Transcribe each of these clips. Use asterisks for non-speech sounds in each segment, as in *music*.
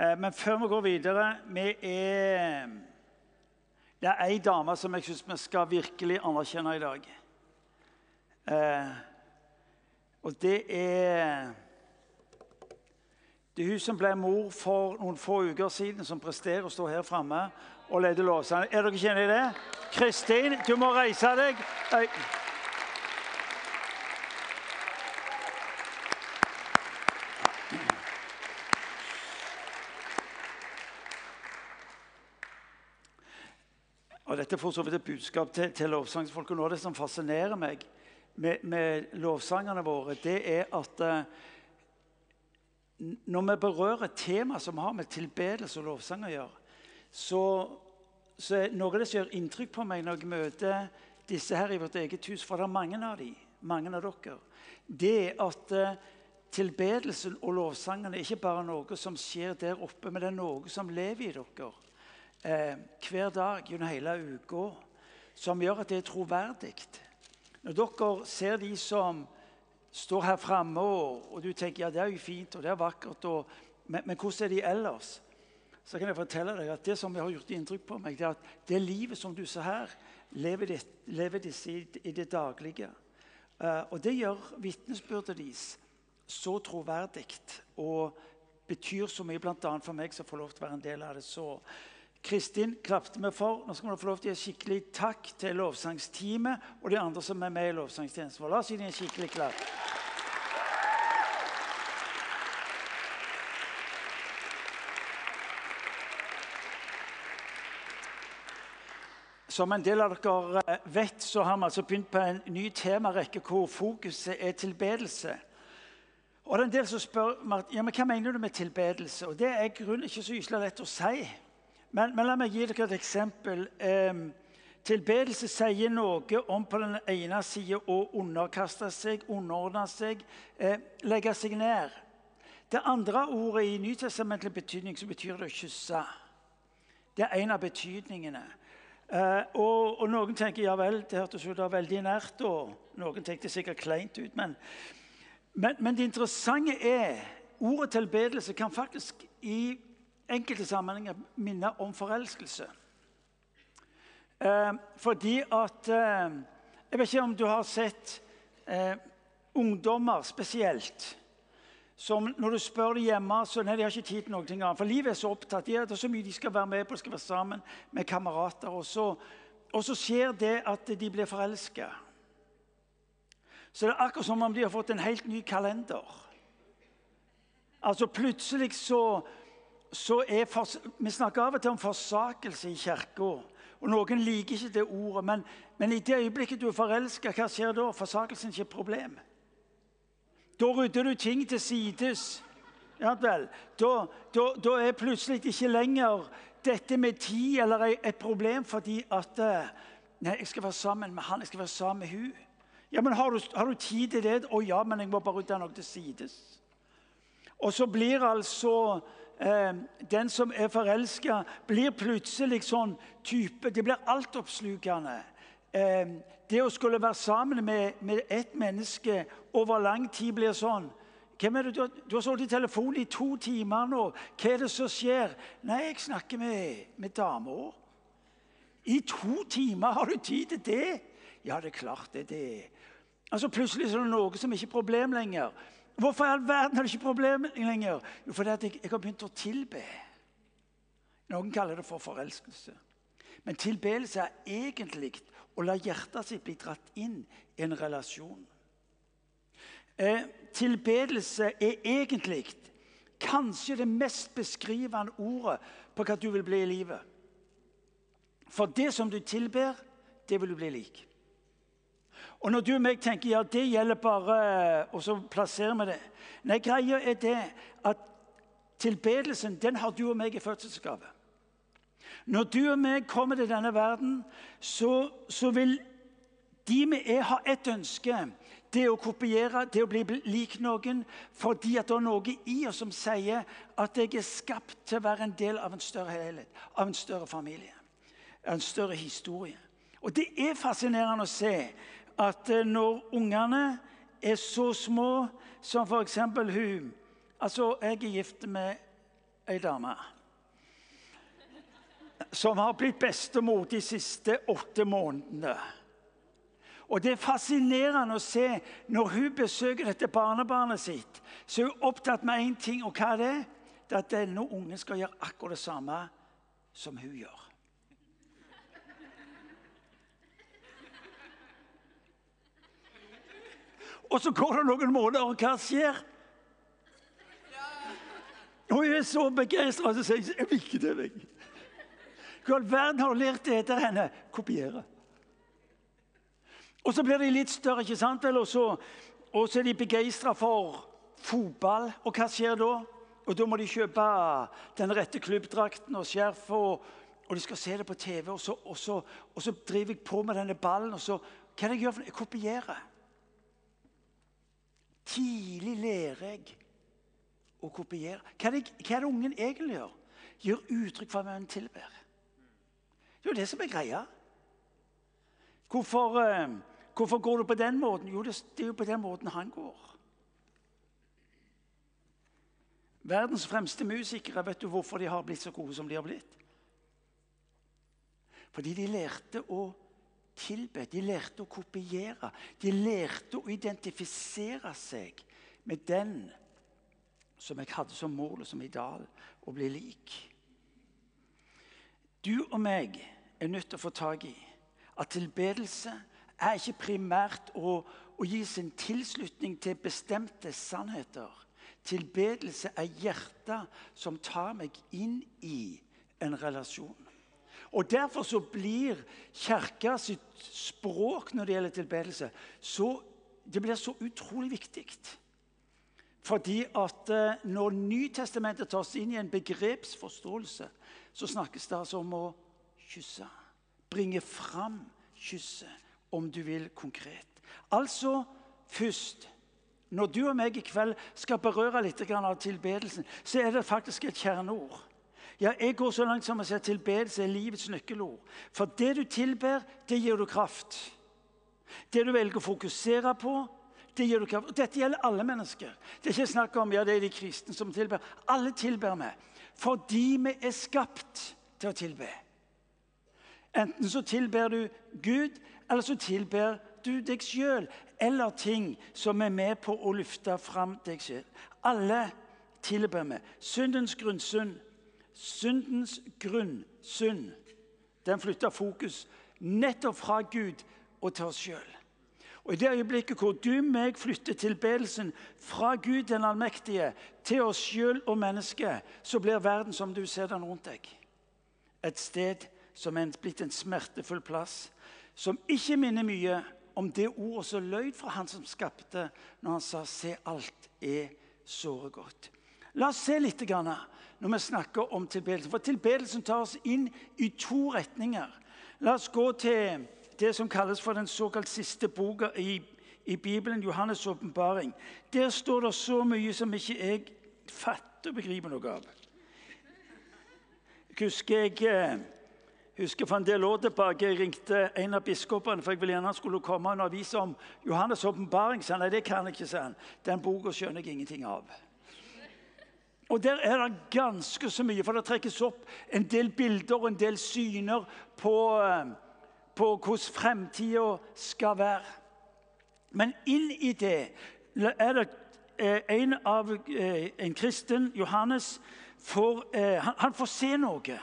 Eh, men før vi går videre vi er, Det er ei dame som jeg syns vi skal virkelig anerkjenne i dag. Eh, og det er Det er hun som ble mor for noen få uker siden, som presterer å stå her framme og lede låsene. Er dere kjent i det? Kristin, du må reise deg. Dette får så vidt et budskap til, til lovsangsfolk. og Noe av det som fascinerer meg med, med lovsangene våre, det er at eh, når vi berører tema som har med tilbedelse og lovsang å gjøre, så, så er noe av det som gjør inntrykk på meg når jeg møter disse her i vårt eget hus, for det er mange av de, mange av dere, det er at eh, tilbedelsen og lovsangene er ikke bare noe som skjer der oppe, men det er noe som lever i dere eh, hver dag gjennom hele uka, som gjør at det er troverdig. Når dere ser de som står her framme, og, og, du tenker ja, det er jo fint og det er vakkert, og, men, men, hvordan er de ellers? Så kan jeg fortelle deg at Det som har gjort inntrykk på meg, det er at det livet som du ser her, lever, det, lever disse i, i, det daglige. Uh, og det gjør vitnesbyrdet deres så troverdig og betyr så mye, bl.a. for meg som får lov til å være en del av det. Så Kristin klapte vi for. Nå skal vi få lov til å gi skikkelig takk til lovsangsteamet og de andre som er med i lovsangstjenesten. La oss gi dem en skikkelig klapp. Som en del av dere eh, vet, så har vi altså begynt på en ny temarekke hvor fokuset er tilbedelse. Og det er en del som spør ja, men hva mener du med tilbedelse. Og Det er grunn ikke så gyselig lett å si. Men, men, la meg gi dere et eksempel. Eh, tilbedelse sier noe om på den ene siden å underkaste seg, underordne seg, eh, legge seg ned. Det andre ordet i nytestamentlig betydning så betyr det å kysse. Det er en av betydningene. Eh, og, og, Noen tenker ja vel, det hørtes ut veldig nært, og noen tenkte sikkert kleint ut. Men, men, men det interessante er ordet tilbedelse kan faktisk i enkelte sammenhenger minner om forelskelse. Eh, fordi at eh, Jeg vet ikke om du har sett eh, ungdommer spesielt som når du spør dem hjemme, så nei, de har ikke tid til noe annet. For livet er så opptatt. De, er så mye de skal være med på, de skal være sammen med kamerater. Og så, og så skjer det at de blir forelska. Så det er akkurat som om de har fått en helt ny kalender. Altså Plutselig så så er for, Vi snakker av og til om forsakelse i kirka. Og Noen liker ikke det ordet, men, men i det øyeblikket du er forelska, hva skjer da? Forsakelsen er ikke et problem. Da rydder du ting til sides. Ja, vel. Da, da, da, er plutselig ikke lenger dette med tid eller et problem fordi at eh, Nei, jeg skal være sammen med han, jeg skal være sammen med hun. Ja, men Har du, har du tid til det? Å ja, men jeg må bare rydde noe til sides. Og så blir altså den som er forelska, blir plutselig sånn type Det blir altoppslukende. Eh, det å skulle være sammen med, med ett menneske over lang tid blir sånn. Hvem er det Du har, du har sittet i telefonen i to timer nå. Hva er det som skjer? Nei, jeg snakker med, med dama. I to timer har du tid til det? Ja, det er klart det er det. Altså Plutselig er det noe som ikke er problem lenger. Hvorfor i all verden er det ikke problem lenger? Jo, fordi jeg, jeg har begynt å tilbe. Noen kaller det for forelskelse. Men tilbedelse er egentlig å la hjertet sitt bli dratt inn i en relasjon. Eh, tilbedelse er egentlig kanskje det mest beskrivende ordet på hva du vil bli i livet. For det som du tilber, det vil du bli lik. Og når du og meg tenker ja, det gjelder bare Og så plasserer vi det. Nei, greia er det at tilbedelsen den har du og meg i fødselsgave. Når du og meg kommer til denne verden, så, så vil de vi er, ha ett ønske. Det å kopiere, det å bli lik noen, fordi at det er noe i oss som sier at jeg er skapt til å være en del av en større helhet, av en større familie, en større historie. Og Det er fascinerende å se at eh, når ungene er så små som f.eks. hun Altså, jeg er gift med ei dame som har blitt bestemor de siste åtte månedene. Og Det er fascinerende å se når hun besøker dette barnebarnet sitt, så er hun opptatt med én ting, og hva er det? Det er at denne ungen skal gjøre akkurat det samme som hun gjør. Og så går det noen måneder, og hva skjer? Og hun er så begeistra jeg sier jeg vil ikke det. Vekk. Hva all verden har du lært det etter henne? Kopiere. Og så blir de litt større, ikke sant? Og så, og så er de begeistra for fotball. Og hva skjer da? Og Da må de kjøpe den rette klubbdrakten og skjerfet. Og, og, de skal se det på TV. Og så, og, så, og så, driver jeg på med denne ballen. og så, Hva er det jeg gjør? Jeg kopierer. Tidlig lærer jeg å kopiere. Hva er, det, hva er det ungen egentlig gjør? Gjør uttrykk for hvem han tilber. Det er jo det som er greia. Hvorfor, eh, hvorfor, går du på den måten? Jo, det, det er jo på den måten han går. Verdens fremste musikere, vet du hvorfor de har blitt så gode som de har blitt? Fordi de lærte å tilbe, de lærte å kopiere. De lærte å identifisere seg med den som jeg hadde som mål og som ideal å bli lik. Du og meg er nødt til å få tak i at tilbedelse er ikke primært å, å gi sin tilslutning til bestemte sannheter. Tilbedelse er hjertet som tar meg inn i en relasjon. Og Derfor så blir Kirka sitt språk når det gjelder tilbedelse, så, det blir så utrolig viktig. Fordi at eh, når Nytestamentet tas inn i en begrepsforståelse, så snakkes det altså om å kysse. Bringe fram kysset, om du vil konkret. Altså først Når du og meg i kveld skal berøre litt av tilbedelsen, så er det faktisk et kjerneord. Ja, Jeg går så langt som å si at tilbedelse er livets nøkkelord. For det du tilber, det gir du kraft. Det du velger å fokusere på, det gir du kraft. Og Dette gjelder alle mennesker. Det er ikke snakk om ja, det er de kristne som tilber. Alle tilber vi fordi vi er skapt til å tilbe. Enten så tilber du Gud, eller så tilber du deg sjøl. Eller ting som er med på å løfte fram deg sjøl. Alle tilber vi. Syndens grunnsynd. Syndens grunnsynd. Den flytter fokus nettopp fra Gud og til oss sjøl. Og I det øyeblikket hvor du meg flytter tilbedelsen fra Gud den allmektige til oss sjøl og mennesket, så blir verden som du ser den rundt deg. Et sted som er blitt en smertefull plass, som ikke minner mye om det ordet som løyd fra han som skapte, når han sa 'se, alt er såre godt'. La oss se litt når vi snakker om tilbedelsen. For tilbedelsen tar oss inn i to retninger. La oss gå til det som kalles for den såkalt siste boka i, i Bibelen, Johannes' åpenbaring. Der står det så mye som ikke jeg fatter og begriper noe av. Jeg husker jeg eh, husker for en del år tilbake jeg ringte en av biskopene for jeg ville gjerne han skulle komme og avise om Johannes' åpenbaring. Nei, det kan jeg ikke, sa han. Den boka skjønner jeg ingenting av. Og Der er det ganske så mye, for det trekkes opp en del bilder og en del syner på uh, på hvordan fremtida skal være. Men inn i det er det eh, en av eh, en kristen, Johannes, får, eh, han får se noe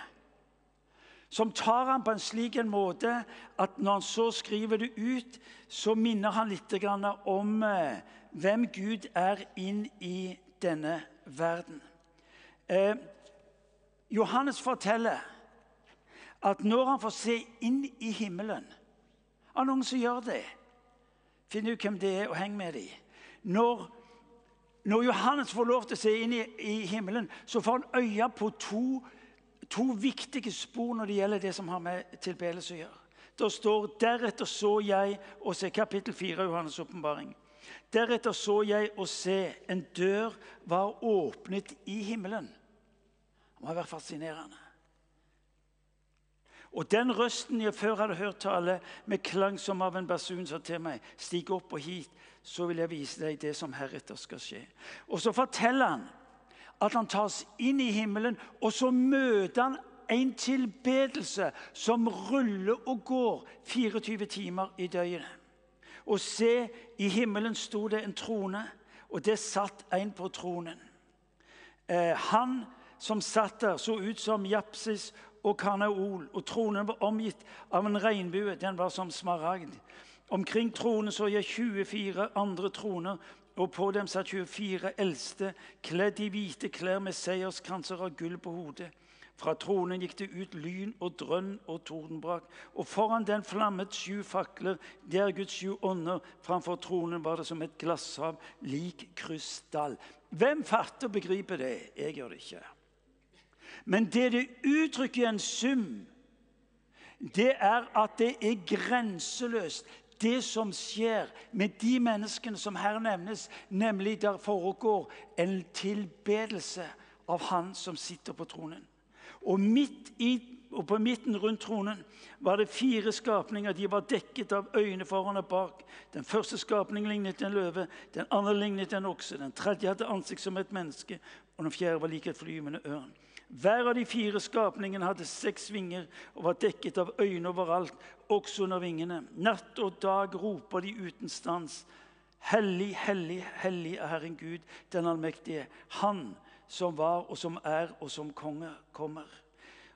som tar han på en slik en måte at når han så skriver det ut, så minner han litt om hvem Gud er inn i denne verden. Johannes forteller at når han får se inn i himmelen Av noen som gjør det? Finn ut hvem det er, og heng med dem. Når, når, Johannes får lov til å se inn i, i himmelen, så får han øye på to, to, viktige spor når det gjelder det som har med tilbedelse å gjøre. Det står 'Deretter så jeg' og se kapittel 4 av Johannes' åpenbaring. Deretter så jeg å se en dør var åpnet i himmelen. Det må ha vært fascinerende. Og den røsten jeg før hadde hørt tale med klang som av en basun, sa til meg, stig opp og hit, så vil jeg vise deg det som heretter skal skje. Og så forteller han at han tas inn i himmelen, og så møter han en tilbedelse som ruller og går 24 timer i døgnet. Og se, i himmelen sto det en trone, og det satt en på tronen. Eh, han som satt der, så ut som Japsis og karneol, og tronen var omgitt av en regnbue. Den var som smaragd. Omkring tronen så jeg 24 andre troner, og på dem satt 24 eldste, kledd i hvite klær med seierskranser av gull på hodet. Fra tronen gikk det ut lyn og drønn og tordenbrak, og foran den flammet sju fakler. Det er Guds sju ånder. Framfor tronen var det som et glasshav, lik krystall. Hvem fatter og begriper det? Jeg gjør det ikke. Men det det uttrykker i en sum, det er at det er grenseløst det som skjer med de menneskene som her nevnes, nemlig der foregår en tilbedelse av Han som sitter på tronen. Og, i, og på midten rundt tronen var det fire skapninger. De var dekket av øyne foran og bak. Den første skapningen lignet en løve, den andre lignet en okse, den tredje hadde ansikt som et menneske, og den fjerde var lik et flyvende ørn. Hver av de fire skapningene hadde seks vinger og var dekket av øyne overalt, også under vingene. Natt og dag roper de uten stans. Hellig, hellig, hellig er Herren Gud, den allmektige. Han som var og som er og som konge kommer.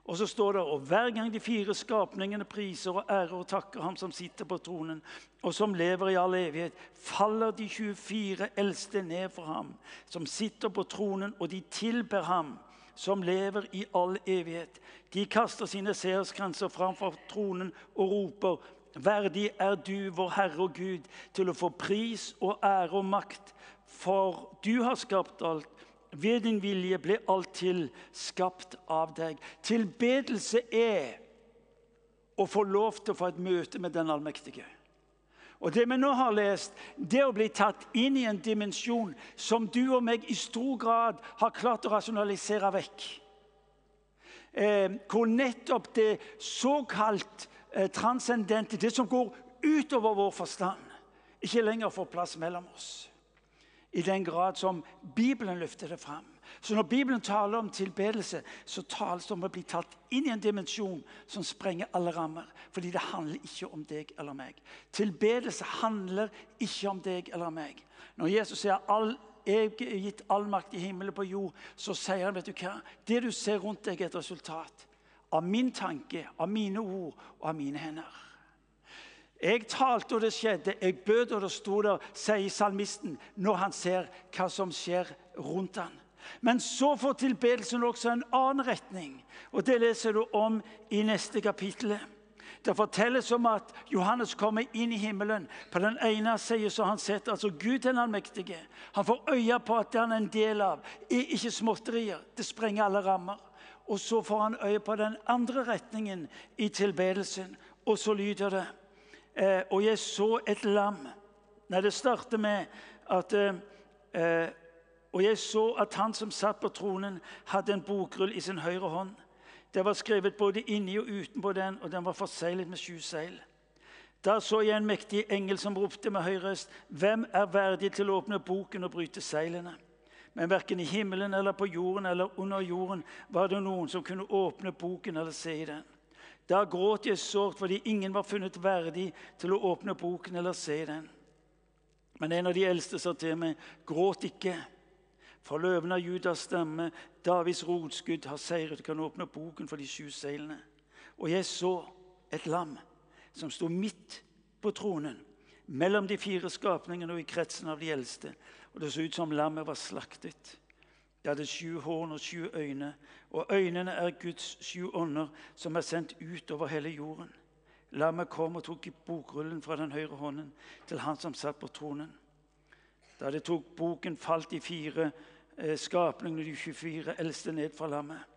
Og så står det, og Hver gang de fire skapningene priser og ærer og takker ham som sitter på tronen, og som lever i all evighet, faller de 24 eldste ned for ham, som sitter på tronen, og de tilber ham som lever i all evighet. De kaster sine seerskranser framfor tronen og roper:" Verdig er du, vår Herre og Gud, til å få pris og ære og makt, for du har skapt alt. Ved din vilje ble alt til skapt av deg. Tilbedelse er å få lov til å få et møte med den allmektige. Og Det vi nå har lest, det å bli tatt inn i en dimensjon som du og meg i stor grad har klart å rasjonalisere vekk. Eh, hvor nettopp det såkalt eh, transcendente, det som går utover vår forstand, ikke lenger får plass mellom oss. I den grad som Bibelen løfter det fram. Så når Bibelen taler om tilbedelse, så tales det om å bli tatt inn i en dimensjon som sprenger alle rammer. Fordi det handler ikke om deg eller meg. Tilbedelse handler ikke om deg eller meg. Når Jesus sier all, jeg er gitt all makt i himmelen på jord, så sier han vet du hva? Det du ser rundt deg, er et resultat av min tanke, av mine ord og av mine hender. Jeg talte, og det skjedde. Jeg bød, og det sto der, sier salmisten, når han ser hva som skjer rundt han. Men så får tilbedelsen også en annen retning. Og Det leser du om i neste kapittel. Det fortelles om at Johannes kommer inn i himmelen. På den ene siden så han sett altså Gud den allmektige. Han får øye på at det han er en del av, er ikke småtterier. Det sprenger alle rammer. Og så får han øye på den andre retningen i tilbedelsen. Og så lyder det eh, Og jeg så et lam. Nei, det starter med at eh, og jeg så at han som satt på tronen, hadde en bokrull i sin høyre hånd. Det var skrevet både inni og utenpå den, og den var forseglet med sju seil. Da så jeg en mektig engel som ropte med høy røst.: Hvem er verdig til å åpne boken og bryte seilene? Men verken i himmelen eller på jorden eller under jorden var det noen som kunne åpne boken eller se i den. Da gråt jeg sårt fordi ingen var funnet verdig til å åpne boken eller se i den. Men en av de eldste sa til meg, gråt ikke. For løven av Judas stemme, Davids rotskudd, har seiret og kan åpne boken for de sju seilene. Og jeg så et lam som sto midt på tronen, mellom de fire skapningene og i kretsen av de eldste. Og det så ut som lammet var slaktet. Det hadde sju horn og sju øyne, og øynene er Guds sju ånder som er sendt ut over hele jorden. Lammet kom og tok bokrullen fra den høyre hånden til han som satt på tronen. Da det tok boken, falt de fire skapningene, de 24 eldste, ned fra lammet.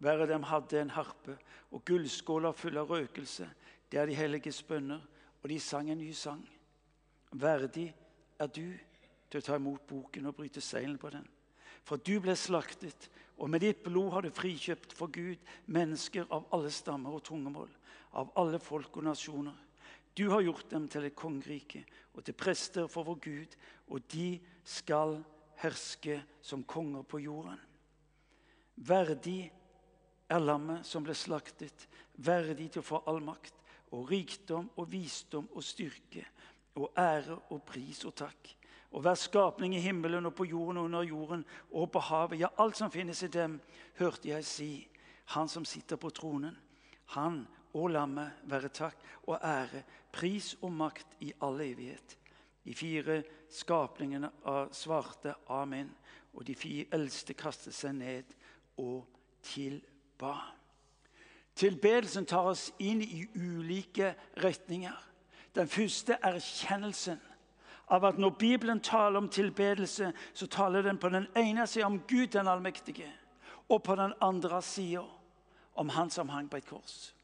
Hver av dem hadde en harpe og gullskåler fulle av røkelse. Det er de helliges bønner, og de sang en ny sang. Verdig er du til å ta imot boken og bryte seilen på den. For du ble slaktet, og med ditt blod har du frikjøpt for Gud mennesker av alle stammer og tungemål, av alle folk og nasjoner. Du har gjort dem til et kongerike og til prester for vår Gud, og de skal herske som konger på jorden. Verdig er lammet som ble slaktet, verdig til å få all makt og rikdom og visdom og styrke og ære og pris og takk. Og hver skapning i himmelen og på jorden og under jorden og på havet, ja, alt som finnes i dem, hørte jeg si, Han som sitter på tronen, Han og lammet være takk og ære, pris og makt i all evighet. De fire skapningene svarte amen, og de fire eldste kastet seg ned og tilba. Tilbedelsen tar oss inn i ulike retninger. Den første er erkjennelsen av at når Bibelen taler om tilbedelse, så taler den på den ene sida om Gud den allmektige, og på den andre sida om Han som hang på et kors.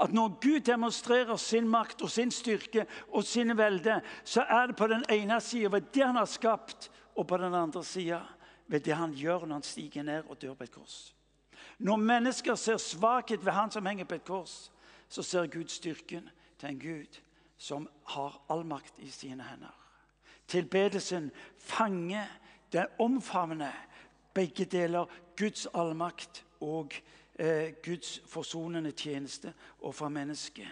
At når Gud demonstrerer sin makt og sin styrke og sin velde, så er det på den ene sida ved det han har skapt, og på den andre sida ved det han gjør når han stiger ned og dør på et kors. Når mennesker ser svakhet ved han som henger på et kors, så ser Gud styrken til en Gud som har all makt i sine hender. Tilbedelsen fanger, den omfavner begge deler. Guds allmakt og Guds forsonende tjeneste overfor mennesket.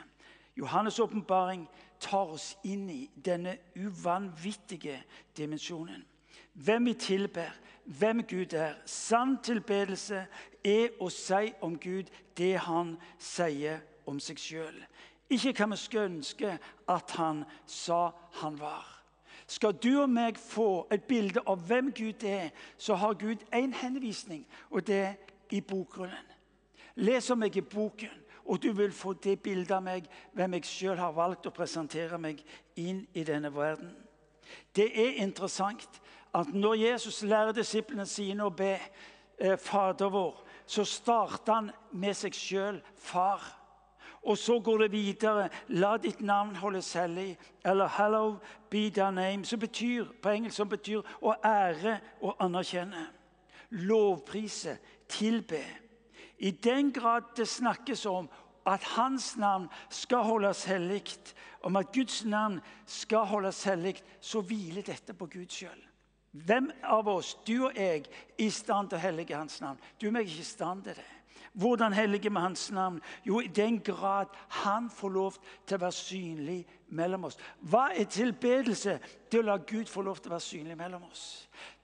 Johannes' åpenbaring tar oss inn i denne uvanvittige dimensjonen. Hvem vi tilber, hvem Gud er. Sann tilbedelse er å si om Gud det han sier om seg sjøl. Ikke hva vi skulle ønske at han sa han var. Skal du og meg få et bilde av hvem Gud er, så har Gud én henvisning, og det er i bokrullen. Les om meg i boken, og du vil få det bildet av meg, hvem jeg sjøl har valgt å presentere meg inn i denne verden. Det er interessant at når Jesus lærer disiplene sine å be eh, Fader vår, så starter han med seg sjøl, far. Og så går det videre. La ditt navn holdes hellig. Eller 'Hello be thy name', som betyr, på engelsk som betyr å ære og anerkjenne. Lovprise, tilbe. I den grad det snakkes om at hans navn skal holdes hellig, om at Guds navn skal holdes hellig, så hviler dette på Gud sjøl. Hvem av oss, du og jeg, er i stand til å hellige hans navn? Du og meg er ikke i stand til det. Hvordan helliger vi hans navn? Jo, i den grad han får lov til å være synlig mellom oss. Hva er tilbedelse? Det å la Gud få lov til å være synlig mellom oss.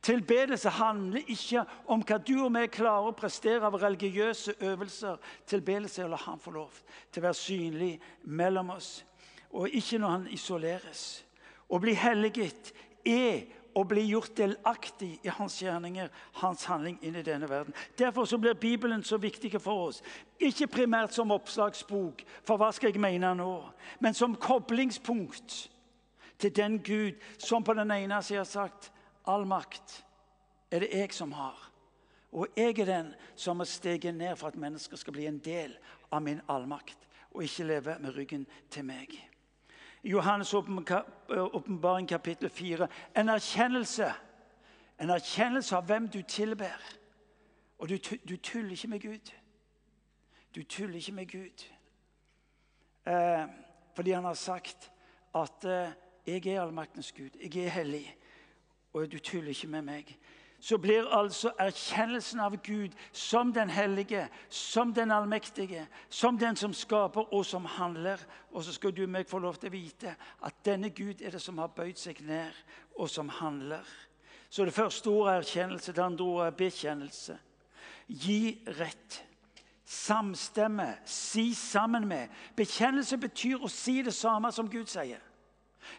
Tilbedelse handler ikke om hva du og vi klarer å prestere av religiøse øvelser. Tilbedelse er å la Han få lov til å være synlig mellom oss, og ikke når han isoleres. Å bli helliget er og bli gjort delaktig i hans gjerninger, hans handling inn i denne verden. Derfor så blir Bibelen så viktig for oss. Ikke primært som oppslagsbok, for hva skal jeg mene nå? Men som koblingspunkt til den Gud som på den ene siden har sagt all makt er det jeg som har. Og jeg er den som har steget ned for at mennesker skal bli en del av min allmakt, og ikke leve med ryggen til meg. Johannes' åpenbaring kapittel 4. En erkjennelse. En erkjennelse av hvem du tilber. Og du, du tuller ikke med Gud. Du tuller ikke med Gud. Eh, fordi han har sagt at eh, 'jeg er allmaktens Gud, jeg er hellig', og du tuller ikke med meg så blir altså erkjennelsen av Gud som den hellige, som den allmektige, som den som skaper og som handler. Og så skal du meg få lov til å vite at denne Gud er det som har bøyd seg ned, og som handler. Så det første ordet er erkjennelse, det andre ordet er bekjennelse. Gi rett. Samstemme. Si sammen med. Bekjennelse betyr å si det samme som Gud sier.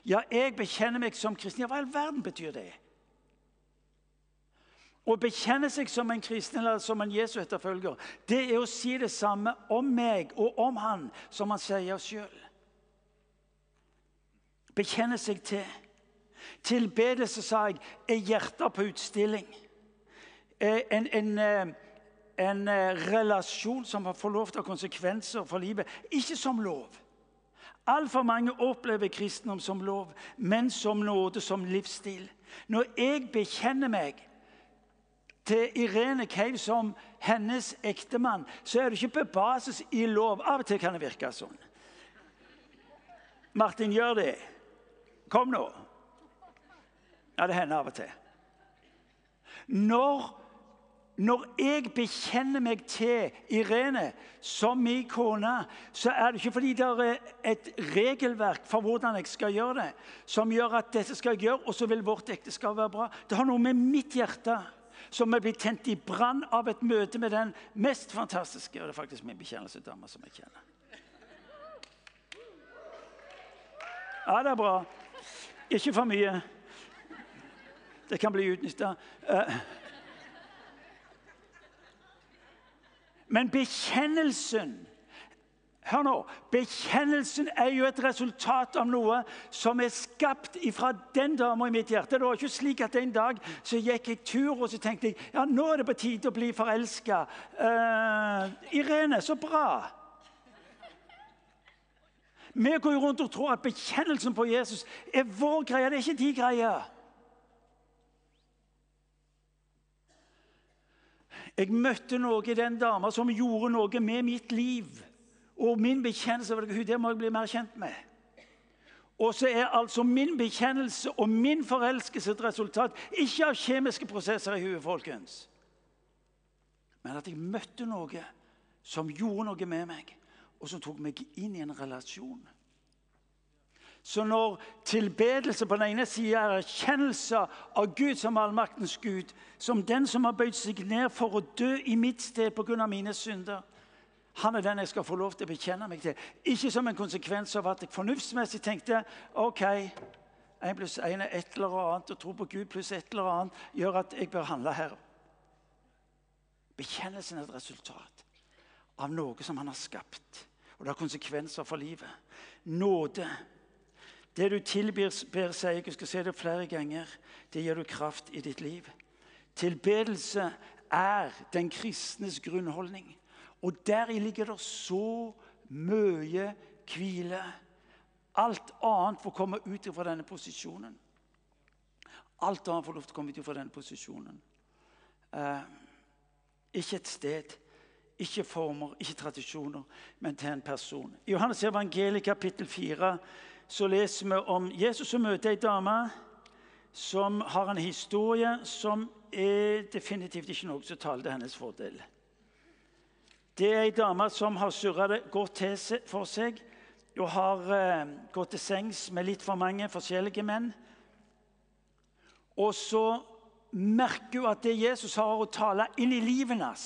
Ja, jeg bekjenner meg som kristen. Ja, hva i all verden betyr det? Å bekjenne seg som en kristen eller som en Jesu etterfølger, det er å si det samme om meg og om han som han sier sjøl. Bekjenne seg til. Tilbedelse, sa jeg, er hjertet på utstilling. Eh, en, en, eh, en, eh, relasjon som får lov ha konsekvenser for livet. Ikke som lov. Altfor mange opplever kristendom som lov, men som nåde, som livsstil. Når jeg bekjenner meg til Irene Cave som hennes ektemann, så er det ikke på basis i lov. Av og til kan det virke sånn. Martin, gjør det. Kom nå. Ja, det hender av og til. Når, Når jeg bekjenner meg til Irene som min kone, så er det ikke fordi det er et regelverk for hvordan jeg skal gjøre det, som gjør at dette skal jeg gjøre, og så vil vårt ekteskap være bra. Det har noe med mitt hjerte som er blitt tent i brann av et møte med den mest fantastiske Og det er faktisk min bekjennelsesdame som jeg kjenner. Ja, det er bra. Ikke for mye. Det kan bli utnytta. Eh, men bekjennelsen Hør nå. Bekjennelsen er jo et resultat av noe som er skapt fra den dama i mitt hjerte. Det var ikke slik at En dag så gikk jeg tur og så tenkte jeg, ja, nå er det på tide å bli forelska. Uh, eh, Irene, så bra. Vi går jo rundt og tror at bekjennelsen på Jesus er vår greie. Det er ikke de greier. Jeg møtte noe i den dama som gjorde noe med mitt liv. Og min bekjennelse var Gud, det må jeg bli mer kjent med. Og så er altså min bekjennelse og min forelskelse et resultat ikke av kjemiske prosesser i huet, folkens. Men at jeg møtte noe som gjorde noe med meg, og som tok meg inn i en relasjon. Så når tilbedelse på den ene sida er erkjennelse av Gud som allmaktens Gud, som den som har bøyd seg ned for å dø i mitt sted pga. mine synder Han er den jeg skal få lov til å bekjenne meg til. Ikke som en konsekvens av at jeg fornuftsmessig tenkte ok, én pluss én er et eller annet, og tro på Gud pluss et eller annet gjør at jeg bør handle her. Bekjennelsen er et resultat av noe som han har skapt. Og det har konsekvenser for livet. Nåde det du tilbyr, ber jeg, jeg skal se det flere ganger, det gir du kraft i ditt liv. Tilbedelse er den kristnes grunnholdning. Og deri ligger det så mye hvile. Alt annet får komme ut fra denne posisjonen. Alt annet får lov til å komme ut fra denne posisjonen. Eh, ikke et sted, ikke former, ikke tradisjoner, men til en person. I Johannes evangeliet kapittel 4 så leser vi om Jesus som møter ei dame som har en historie som er definitivt ikke noe som taler til hennes fordel. Det er ei dame som har surra det godt til for seg og har eh, gått til sengs med litt for mange forskjellige menn. Og så merker hun at det Jesus har å tale inn i livet hennes,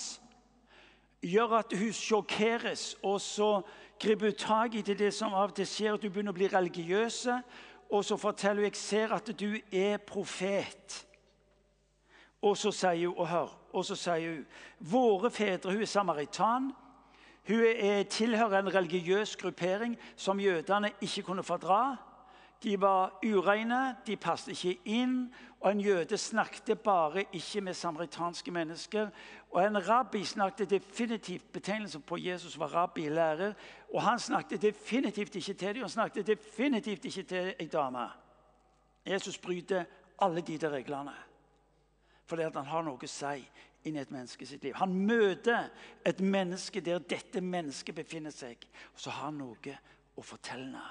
gjør at hun sjokkeres. og så griper hun tak i det som av og til skjer, at hun begynner å bli religiøse. Og så forteller hun jeg ser at du er profet. Og så sier hun, og hør, og så sier hun våre fedre Hun er samaritan. Hun er, tilhører en religiøs gruppering som jødene ikke kunne fordra. De var ureine, de passet ikke inn. Og en jøde snakket bare ikke med samaritanske mennesker. Og en rabbi snakket definitivt Betegnelsen på Jesus var rabbi, lærer. Og han snakket definitivt ikke til dem. Han snakket definitivt ikke til ei dame. Jesus bryter alle de der reglene fordi han har noe å si inn i et menneske sitt liv. Han møter et menneske der dette mennesket befinner seg, og så har han noe å fortelle.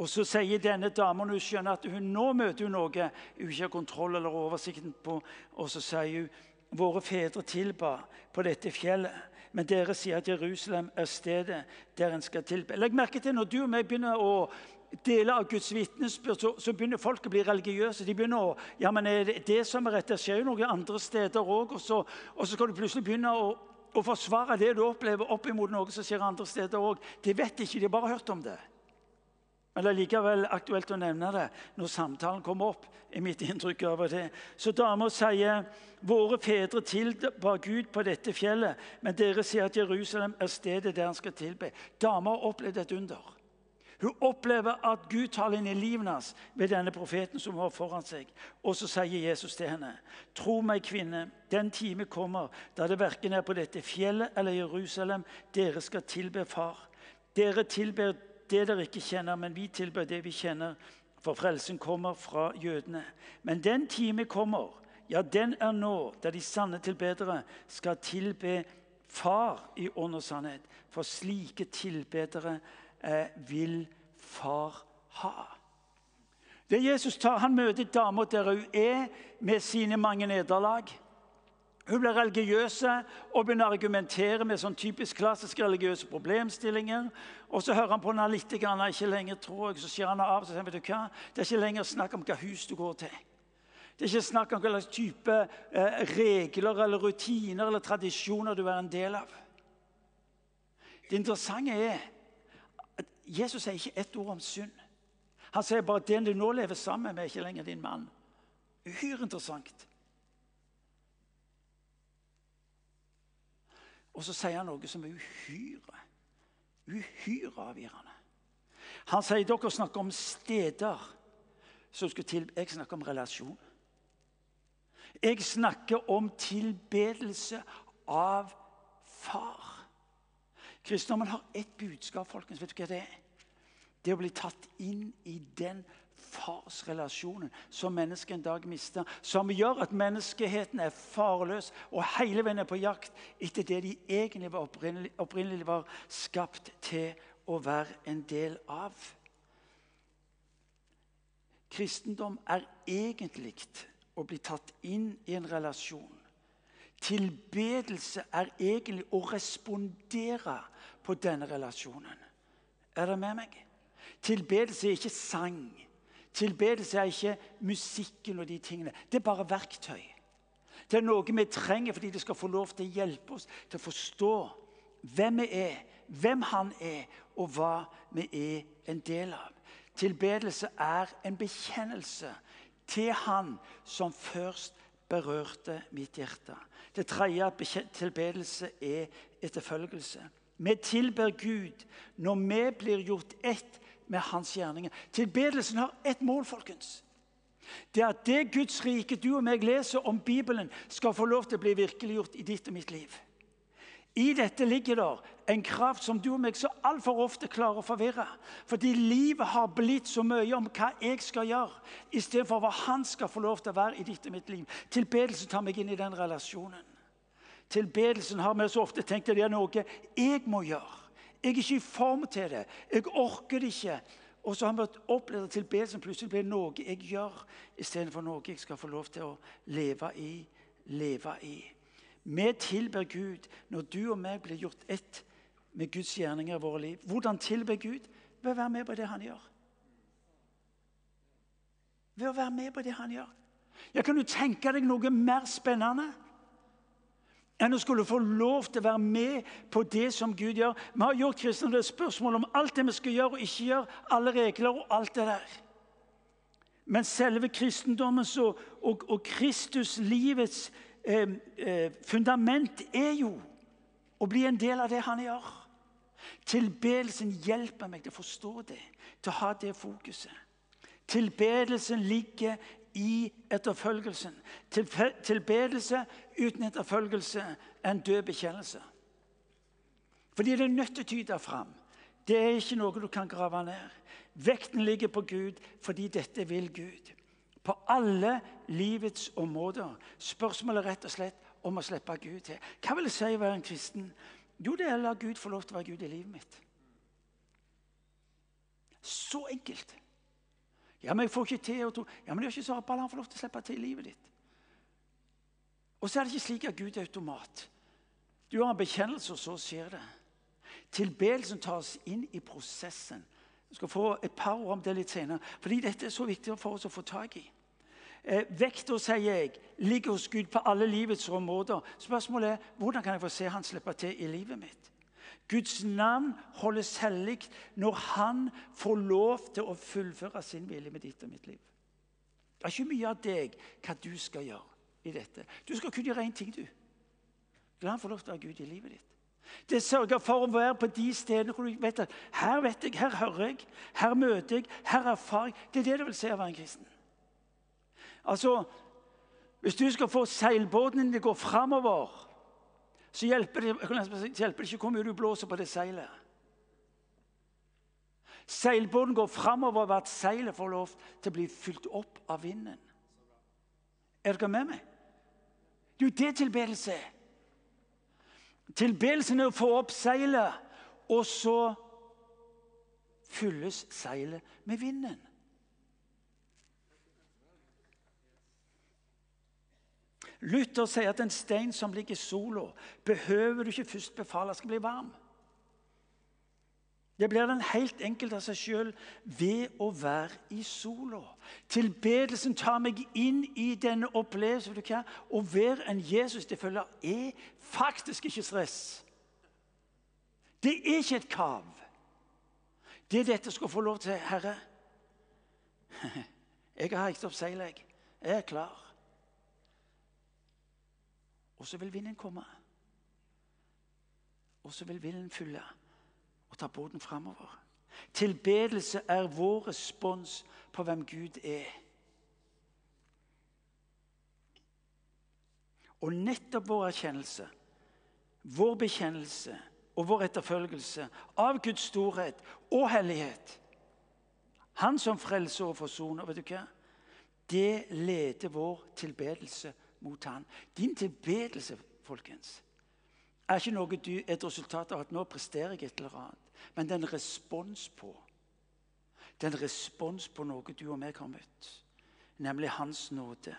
Og så sier denne damen hun skjønner at hun nå møter hun noe hun ikke har kontroll eller oversikten på. Og så sier hun våre fedre tilba på dette fjellet. Men dere sier at Jerusalem er stedet der en skal tilbe. Legg merke til når du og meg begynner å dele av Guds vitnesbyrd, så, så, begynner folk å bli religiøse. De begynner å ja, men er det, det som er rett? Det skjer jo noen andre steder òg. Og, og, så skal du plutselig begynne å, å forsvare det du opplever, opp imot noe som skjer andre steder òg. De vet ikke, de har bare hørt om det. Men det er likevel aktuelt å nevne det når samtalen kommer opp. i mitt inntrykk over det. Så dama sier våre fedre tilba Gud på dette fjellet, men dere sier at Jerusalem er stedet der han skal tilbe. Dama har opplevd et under. Hun opplever at Gud taler inn i livet hennes ved denne profeten som var foran seg. Og så sier Jesus til henne, 'Tro meg, kvinne, den time kommer da det verken er på dette fjellet eller Jerusalem dere skal tilbe Far.' Dere tilber det dere ikke kjenner, men vi tilber det vi kjenner, for frelsen kommer fra jødene. Men den time kommer, ja, den er nå, da de sanne tilbedere skal tilbe Far i ånd og sannhet. For slike tilbedere vil Far ha. Det Jesus tar, Han møter dama der hun er, med sine mange nederlag. Hun blir religiøse og begynner å argumentere med sånn typisk klassiske religiøse problemstillinger. Og Så hører han på henne litt, han er ikke lenger tror jeg, så skjer han av. så sier vet du hva? Det er ikke lenger snakk om hva hus du går til. Det er ikke snakk om hva slags type eh, regler eller rutiner eller tradisjoner du er en del av. Det interessante er Jesus sier ikke ett ord om synd. Han sier bare at den du nå lever sammen med, er ikke lenger din mann. Uhyre interessant. Og så sier han noe som er uhyre, uhyre avgjørende. Han sier dere snakker om steder som skulle til Jeg snakker om relasjon. Jeg snakker om tilbedelse av far. Kristendommen har ett budskap, folkens. Vet du hva det er? Det å bli tatt inn i den farsrelasjonen som mennesket en dag mister. Som gjør at menneskeheten er farløs og hele veien er på jakt etter det de egentlig var opprinnelig, opprinnelig var skapt til å være en del av. Kristendom er egentlig å bli tatt inn i en relasjon. Tilbedelse er egentlig å respondere på denne relasjonen. Er dere med meg? Tilbedelse er ikke sang. Tilbedelse er ikke musikken og de tingene. Det er bare verktøy. Det er noe vi trenger fordi det skal få lov til å hjelpe oss til å forstå hvem vi er, hvem Han er, og hva vi er en del av. Tilbedelse er en bekjennelse til Han som først berørte mitt hjerte. Det tredje tilbedelse er etterfølgelse. Vi tilber Gud når vi blir gjort ett med hans gjerninger. Tilbedelsen har ett mål, folkens. Det er at det Guds rike du og meg leser om Bibelen, skal få lov til å bli virkeliggjort i ditt og mitt liv. I dette ligger det en kraft som du og meg så altfor ofte klarer å forvirre. Fordi livet har blitt så mye om hva jeg skal gjøre, istedenfor hva han skal få lov til å være i ditt og mitt liv. Tilbedelsen tar meg inn i den relasjonen. Tilbedelsen har vi så ofte tenkt at det er noe jeg må gjøre. Jeg er ikke i form til det. Jeg orker det ikke. Og så har vi opplevd at tilbedelsen plutselig blir noe jeg gjør, istedenfor noe jeg skal få lov til å leve i. Leve i. Vi tilber Gud når du og meg blir gjort ett med Guds gjerninger i våre liv. Hvordan tilber Gud? Ved å være med på det han gjør. Ved å være med på det han gjør. Ja, Kan du tenke deg noe mer spennende? Enn å skulle få lov til å være med på det som Gud gjør. Vi har gjort kristne det spørsmål om alt det vi skal gjøre og ikke gjøre, alle regler og alt det der. Men selve kristendommens og, og, og Kristuslivets eh, eh, fundament er jo å bli en del av det han gjør. Tilbedelsen hjelper meg til å forstå det, til å ha det fokuset. Tilbedelsen ligger i etterfølgelsen. Tilbedelse uten etterfølgelse er en død bekjennelse. Fordi det er nødt til å tyde fram. Det er ikke noe du kan grave ned. Vekten ligger på Gud fordi dette vil Gud. På alle livets områder. Spørsmålet rett og slett om å slippe Gud til. Hva vil det si å være en kristen? Jo, det er å la Gud få lov til å være Gud i livet mitt. Så enkelt. Ja, men jeg får ikke til å tro. Ja, men det er ikke så bare han får lov til å slippe til i livet ditt. Og så er det ikke slik at Gud er automat. Du har en bekjennelse, og så skjer det. Tilbedelsen tas inn i prosessen. Jeg skal få et par ord om det litt senere. Fordi dette er så viktig for oss å få tak i. Eh, vekta, sier jeg, ligger hos Gud på alle livets områder. Spørsmålet er hvordan kan jeg få se Han slippe til i livet mitt? Guds navn holdes hellig når han får lov til å fullføre sin vilje med ditt og mitt liv. Det er ikke mye av deg hva du skal gjøre i dette. Du skal kun gjøre én ting, du. La han få lov til å være Gud i livet ditt. Det sørger for å være på de stedene hvor du vet at her vet jeg, her hører jeg, her møter jeg, her erfarer jeg. Det er det det vil si å være en kristen. Altså, Hvis du skal få seilbåten din til å gå framover så hjelper det, hjelper det ikke hvor mye du blåser på det seilet. Seilbåten går framover ved at seilet får lov til å bli fylt opp av vinden. Er dere med meg? Det er jo det tilbedelse er. Tilbedelsen er å få opp seilet, og så fylles seilet med vinden. Luther sier at en stein som ligger i sola, behøver du ikke først befale skal bli varm. Det blir den helt enkelt av seg sjøl ved å være i sola. Tilbedelsen tar meg inn i denne opplevelsen. Å være en Jesus det følger er faktisk ikke stress. Det er ikke et kav. Det er dette skal få lov til, Herre. *laughs* Jeg har hekt opp seilet. Jeg er klar. Og så vil vinden komme. Og så vil vinden fylle og ta båten framover. Tilbedelse er vår respons på hvem Gud er. Og nettopp vår erkjennelse, vår bekjennelse og vår etterfølgelse av Guds storhet og hellighet Han som frelser og forsoner, vet du hva? det leder vår tilbedelse mot Han. Din tilbedelse, folkens, er ikke noe du, et resultat av at nå presterer jeg et eller annet, men det er en respons på det er en respons på noe du og meg har møtt, nemlig Hans nåde,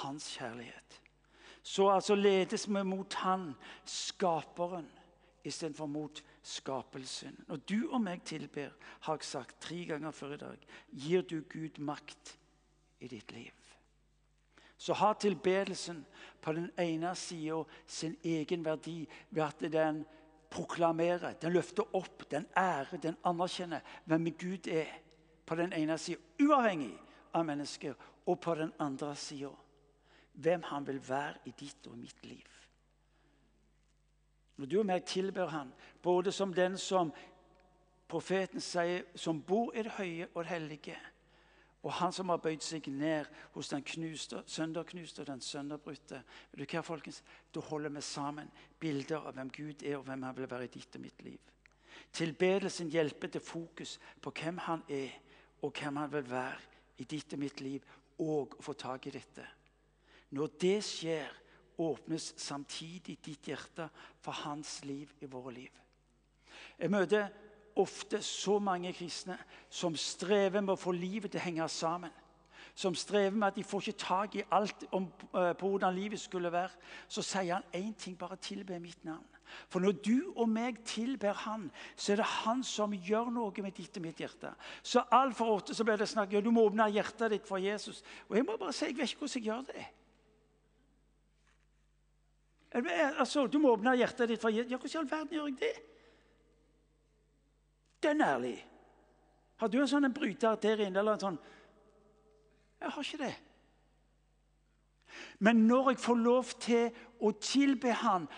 Hans kjærlighet. Så altså ledes vi mot Han, skaperen, istedenfor mot skapelsen. Når du og meg tilber, har jeg sagt tre ganger før i dag, gir du Gud makt i ditt liv så har tilbedelsen på den ene sida sin egen verdi ved at den proklamerer, den løfter opp, den ærer, den anerkjenner hvem Gud er. På den ene sida, uavhengig av mennesker, og på den andre sida hvem han vil være i ditt og mitt liv. Når du og meg tilber han, både som den som profeten sier, som bor i det høye og det hellige, og han som har bøyd seg ned hos den knuste, sønderknuste og den sønderbrutte. Vet du hva, folkens? Da holder vi sammen bilder av hvem Gud er, og hvem han vil være i ditt og mitt liv. Tilbedelsen hjelper til fokus på hvem han er, og hvem han vil være i ditt og mitt liv, og å få tak i dette. Når det skjer, åpnes samtidig ditt hjerte for hans liv i våre liv. Jeg møter ofte så mange kristne som strever med å få livet til å henge sammen. Som strever med at de får ikke tak i alt om, uh, på hvordan livet skulle være. Så sier han én ting, bare tilbe mitt navn. For når du og meg tilber Han, så er det Han som gjør noe med ditt og mitt hjerte. Så altfor ofte så blir det snakk ja, du må åpne hjertet ditt for Jesus. Og jeg må bare si, jeg vet ikke hvordan jeg gjør det. Altså, Du må åpne hjertet ditt for Jesus. Ja, hvordan i all verden gjør jeg det? Dønn ærlig. Har du en sånn bryter der inne? eller en sånn? Jeg har ikke det. Men når jeg får lov til å tilbe Han,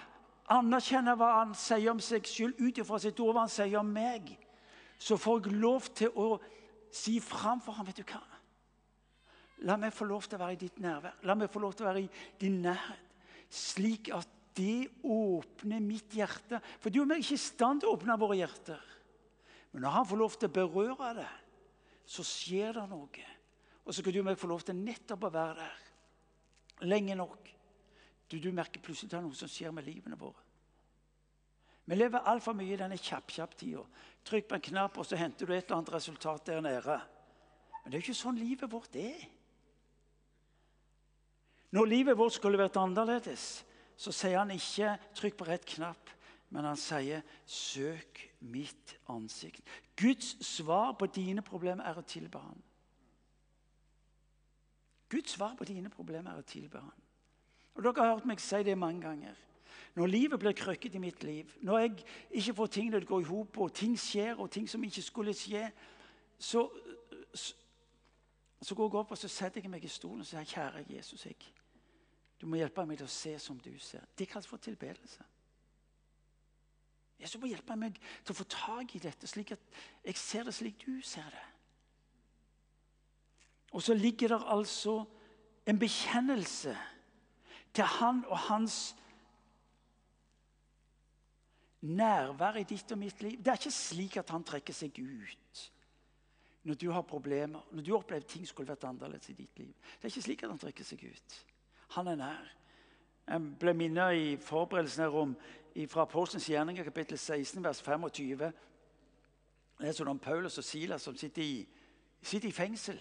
anerkjenne hva Han sier om seg selv ut ifra sitt ord, hva Han sier om meg, så får jeg lov til å si framfor Ham Vet du hva? La meg få lov til å være i ditt nærvær. La meg få lov til å være i din nærhet. Slik at det åpner mitt hjerte. For du og jeg er ikke i stand til å åpne våre hjerter. Men når han får lov til å berøre det, så skjer det noe. Og så kan du og meg få lov til nettopp å være der lenge nok. Du, du merker plutselig det er noe som skjer med livene våre. Vi lever altfor mye i denne kjapp-kjapp-tida. Trykk på en knapp, og så henter du et eller annet resultat der nede. Men det er jo ikke sånn livet vårt er. Når livet vårt skulle vært annerledes, så sier han ikke 'trykk på rett knapp', men han sier 'søk mitt ansikt'. Guds svar på dine problemer er å tilbe ham. Guds svar på dine problemer er å tilbe ham. Og Dere har hørt meg si det mange ganger. Når livet blir krøkket i mitt liv, når jeg ikke får ting til å gå i hop, og ting skjer, og ting som ikke skulle skje, så, så, så går jeg opp og så setter jeg meg i stolen og sier, 'Kjære Jesus, jeg, du må hjelpe meg til å se som du ser.' Det kalles for tilbedelse. Jesus må hjelpe meg til å få tak i dette, slik at jeg ser det slik du ser det. Og så ligger det altså en bekjennelse til han og hans nærvær i ditt og mitt liv. Det er ikke slik at han trekker seg ut når du har problemer, når du opplever ting skulle vært annerledes i ditt liv. Det er ikke slik at han trekker seg ut. Han er nær. Jeg ble minnet i forberedelsen her om fra Apostelens gjerninger, kapittel 16, vers 25. leser du om Paulus og Silas som sitter i, sitter i fengsel.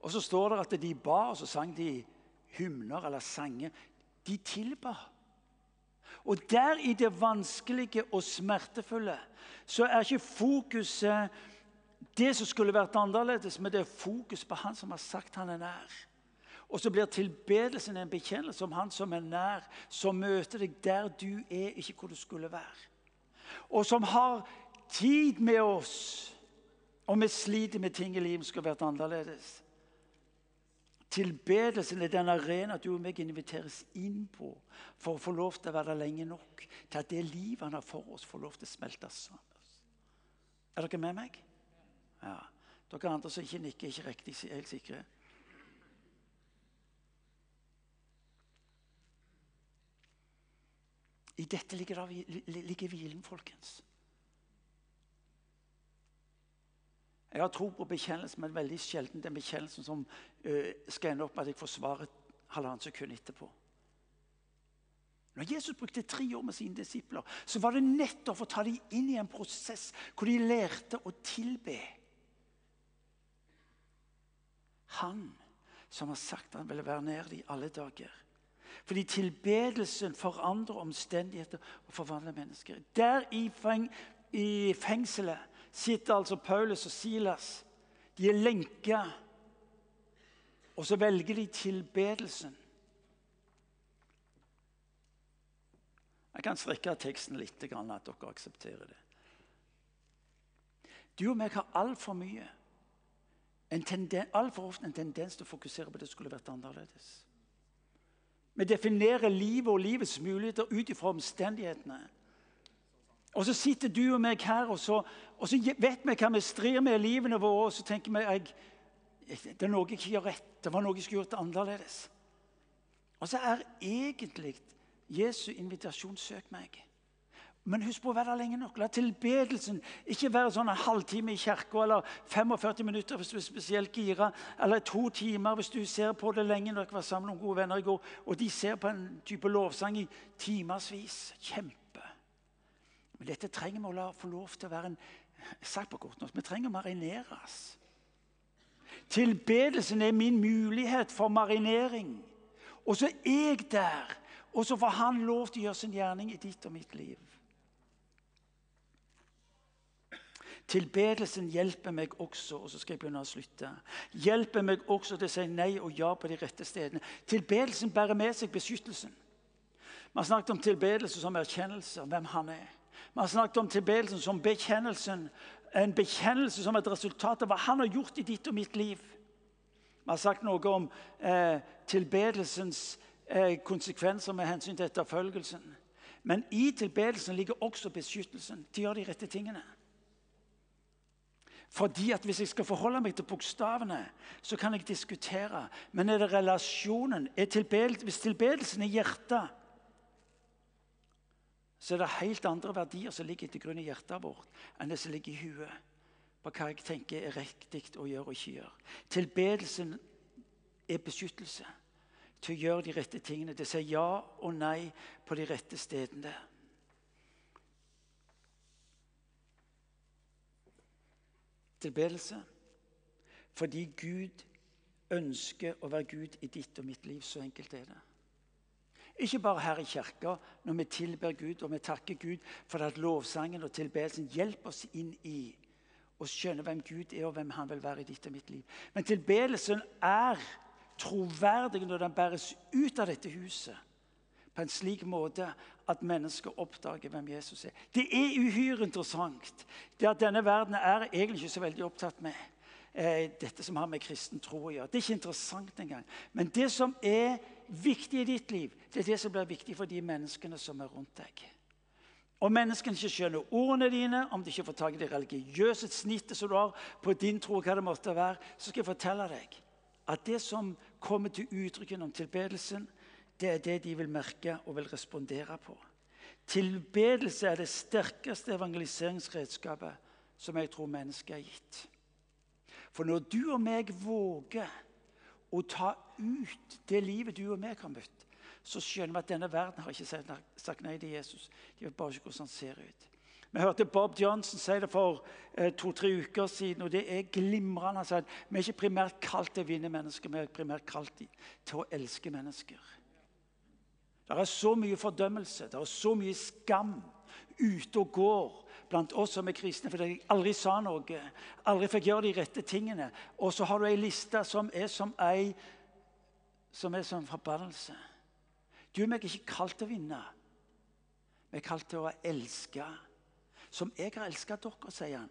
Og Så står det at de ba, og så sang de hymner eller sanger. De tilba. Og der i det vanskelige og smertefulle så er ikke fokuset det som skulle vært annerledes, men det er fokus på han som har sagt han er nær. Og så blir tilbedelsen en bekjennelse om han som er nær, som møter deg der du er, ikke hvor du skulle være. Og som har tid med oss, og vi sliter med ting i livet som skulle vært annerledes. Tilbedelsen er den arena du og meg inviteres inn på for å få lov til å være der lenge nok til at det livet han har for oss, får lov til å smelte sammen. Er dere med meg? Ja. Dere andre som ikke nikker, er ikke riktig helt sikre. I dette ligger, ligger hvilen, folkens. Jeg har tro på bekjennelsen, men veldig sjelden den bekjennelsen som uh, skal ende opp med at jeg får svaret halvannet sekund etterpå. Når Jesus brukte tre år med sine disipler, så var det nettopp for å ta dem inn i en prosess hvor de lærte å tilbe. Han som har sagt han ville være nær dem alle dager. Fordi tilbedelsen forandrer omstendigheter og forvandler mennesker. Der i, feng, i fengselet sitter altså Paulus og Silas. De er lenka. Og så velger de tilbedelsen. Jeg kan strekke teksten litt, at dere aksepterer det. Du og meg har altfor mye, altfor ofte en tendens til å fokusere på det som skulle vært annerledes. Vi definerer livet og livets muligheter ut ifra omstendighetene. Og så sitter du og meg her, og så, og så vet vi hva vi strir med i livene våre. Og så tenker vi jeg, det er noe jeg ikke gjør rett. Det var noe jeg skulle gjort annerledes. Og så er egentlig Jesu invitasjon 'søk meg'. Men husk på å være der lenge nok. La tilbedelsen ikke være sånn en halvtime i kirka eller 45 minutter hvis du er spesielt gira, eller to timer hvis du ser på det lenge. Dere var sammen med gode venner i går, og de ser på en type lovsang i timevis. Kjempe. Men dette trenger vi å la få lov til å være en sagt på kort nok, Vi trenger å marineres. Tilbedelsen er min mulighet for marinering. Og så er jeg der. Og så får han lov til å gjøre sin gjerning i ditt og mitt liv. Tilbedelsen hjelper meg også og så skal jeg begynne å slutte, hjelper meg også til å si nei og ja på de rette stedene. Tilbedelsen bærer med seg beskyttelsen. Vi har snakket om tilbedelse som erkjennelse av hvem han er. Vi har snakket om tilbedelsen som bekjennelsen, en bekjennelse som et resultat av hva han har gjort i ditt og mitt liv. Vi har sagt noe om eh, tilbedelsens eh, konsekvenser med hensyn til etterfølgelsen. Men i tilbedelsen ligger også beskyttelsen til å gjøre de rette tingene. Fordi at Hvis jeg skal forholde meg til bokstavene, så kan jeg diskutere. Men er det relasjonen? Er tilbedelse, hvis tilbedelsen er hjertet, så er det helt andre verdier som ligger til grunn i hjertet vårt, enn det som ligger i huet. På hva jeg tenker er riktig å gjøre og ikke gjøre. Tilbedelsen er beskyttelse til å gjøre de rette tingene. Det sier ja og nei på de rette stedene. Tilbedelse. Fordi Gud ønsker å være Gud i ditt og mitt liv. Så enkelt er det. Ikke bare her i kirka, når vi tilber Gud og vi takker Gud for at lovsangen og tilbedelsen hjelper oss inn i å skjønne hvem Gud er, og hvem han vil være i ditt og mitt liv. Men tilbedelsen er troverdig når den bæres ut av dette huset på en slik måte at mennesker oppdager hvem Jesus er. Det er uhyre interessant det at denne verden er egentlig ikke så veldig opptatt med eh, dette som har med kristen tro å gjøre. Det er ikke interessant engang. Men det som er viktig i ditt liv, det er det som blir viktig for de menneskene som er rundt deg. Om menneskene ikke skjønner ordene dine, om de ikke får tak i det religiøse snittet som du har på din tro, hva det måtte være, så skal jeg fortelle deg at det som kommer til uttrykk gjennom tilbedelsen, det er det de vil merke og vil respondere på. Tilbedelse er det sterkeste evangeliseringsredskapet som jeg tror mennesket er gitt. For når du og meg våger å ta ut det livet du og meg har møtt, så skjønner vi at denne verden har ikke sagt nei til Jesus. De vet bare ikke hvordan han ser ut. Vi hørte Bob Johnson si det for eh, to-tre uker siden, og det er glimrende. Han sa at vi er ikke primært kalt til å vinne mennesker, vi er primært kalt til å elske mennesker. Det er så mye fordømmelse, det er så mye skam ute og går blant oss som er kristne fordi jeg aldri sa noe, aldri fikk gjøre de rette tingene. Og så har du ei liste som er som ei som er som forbannelse. Du og meg er ikke kalt til å vinne. Vi er kalt til å elske. Som jeg har elsket dere, sier han,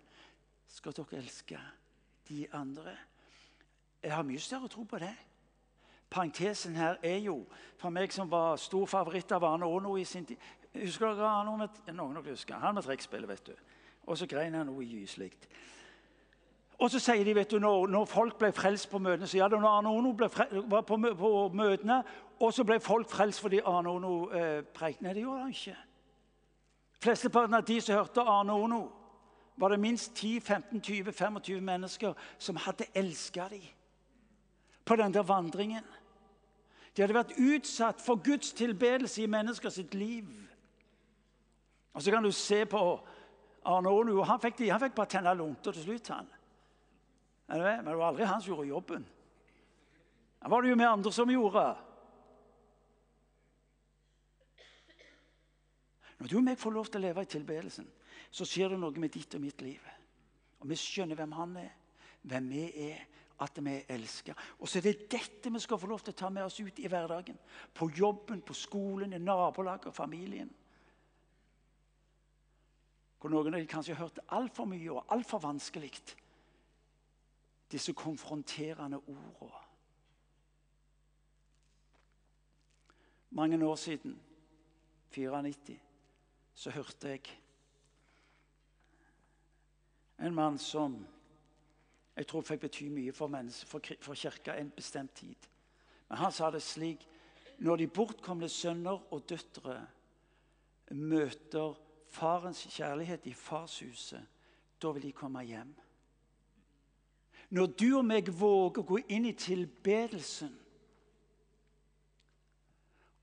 skal dere elske de andre. Jeg har mye større tro på det. Parentesen her er jo, for meg som var stor favoritt av Arne Aano i sin tid Husker dere Arne? Med, noen dere husker Han med trekkspillet, vet du. Og så grein han noe gyselig. Og så sier de, vet du, når, når folk ble frelst på møtene så ja, når Arne Ono var på, på, møtene, og så ble folk frelst fordi Arne Ono eh, preik. Nei, det gjorde han ikke. Flesteparten av de som hørte Arne Ono, var det minst 10-15-20-25 mennesker som hadde elska dem på den der vandringen. De hadde vært utsatt for Guds tilbedelse i mennesker sitt liv. Og Så kan du se på Arne Onu. Han fikk, han fikk bare tenne lunter til slutt. han. Men det var aldri han som gjorde jobben. Det var det jo med andre som gjorde. Når du og meg får lov til å leve i tilbedelsen, så skjer det noe med ditt og mitt liv. Og Vi skjønner hvem han er, hvem vi er, at vi er elska. Og så er det dette vi skal få lov til å ta med oss ut i hverdagen. På jobben, på skolen, i nabolaget og familien. Hvor noen av de kanskje har hørt altfor mye og altfor vanskelig disse konfronterende ordene. Mange år siden, 94, så hørte jeg en mann som jeg tror fikk bety mye for, for, for kirka en bestemt tid. Men han sa det slik Når de bortkomne sønner og døtre møter farens kjærlighet i farshuset, da vil de komme hjem. Når du og meg våger å gå inn i tilbedelsen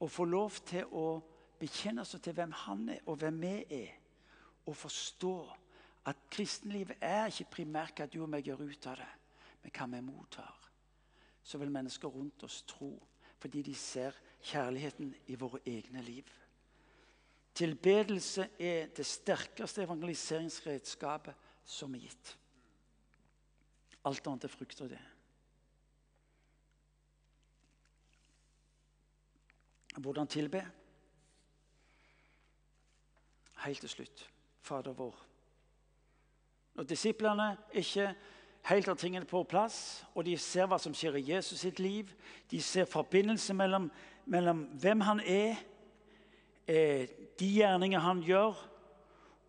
og få lov til å bekjenne oss til hvem han er, og hvem vi er, og forstå at kristenlivet er ikke primært hva du og meg gjør ut av det, men hva vi mottar, så vil mennesker rundt oss tro fordi de ser kjærligheten i våre egne liv. Tilbedelse er det sterkeste evangeliseringsredskapet som er gitt. Alt annet er frukt av det. Hvordan tilbe? Helt til slutt Fader vår. Når disiplene ikke helt har tingene på plass, og de ser hva som skjer i Jesus sitt liv, de ser forbindelse mellom, mellom hvem han er, eh, de gjerninger han gjør,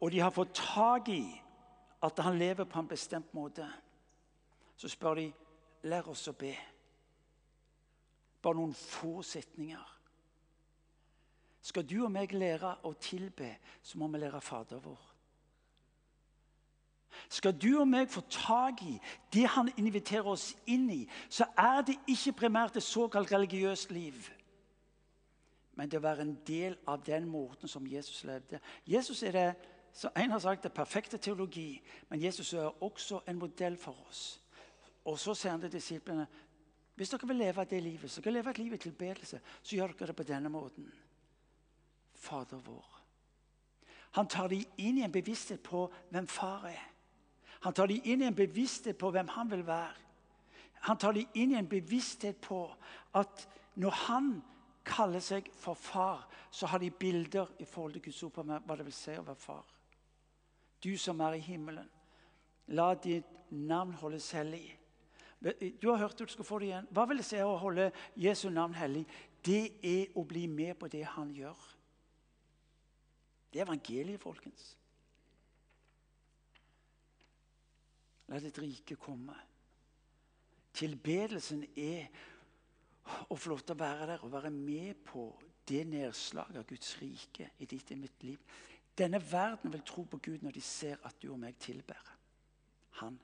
og de har fått tak i at han lever på en bestemt måte så spør de lær oss å be. Bare noen få setninger. Skal du og meg lære å tilbe, så må vi lære Fader vår. Skal du og meg få tak i det han inviterer oss inn i, så er det ikke primært et såkalt religiøst liv. Men det å være en del av den måten som Jesus levde. Jesus er det, som En har sagt det perfekte teologi, men Jesus er også en modell for oss. Og så sier han til disiplene hvis dere vil leve det livet, så kan leve et liv i tilbedelse, så gjør dere det på denne måten. Fader vår. Han tar dem inn i en bevissthet på hvem far er. Han tar dem inn i en bevissthet på hvem han vil være. Han tar dem inn i en bevissthet på at når han kaller seg for far, så har de bilder i forhold til Guds ord på hva det vil si å være far. Du som er i himmelen, la ditt navn holdes hellig. Du har hørt at du skal få det igjen. Hva vil det si å holde Jesu navn hellig? Det er å bli med på det han gjør. Det er evangeliet, folkens. La ditt rike komme. Tilbedelsen er å få lov til å være der og være med på det nedslaget av Guds rike i ditt og mitt liv. Denne verden vil tro på Gud når de ser at du og meg tilber Han.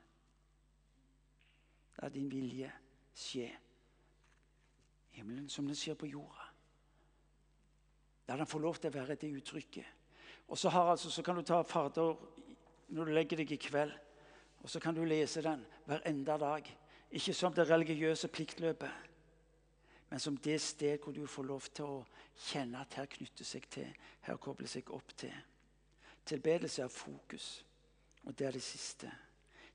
La din vilje skje. Himmelen som den skjer på jorda. La den få lov til å være det uttrykket. Og så, har, altså, så kan du ta Fader når du legger deg i kveld, og så kan du lese den hver enda dag. Ikke som det religiøse pliktløpet, men som det sted hvor du får lov til å kjenne at her knytter seg til, her kobler seg opp til. Tilbedelse er fokus, og det er det siste.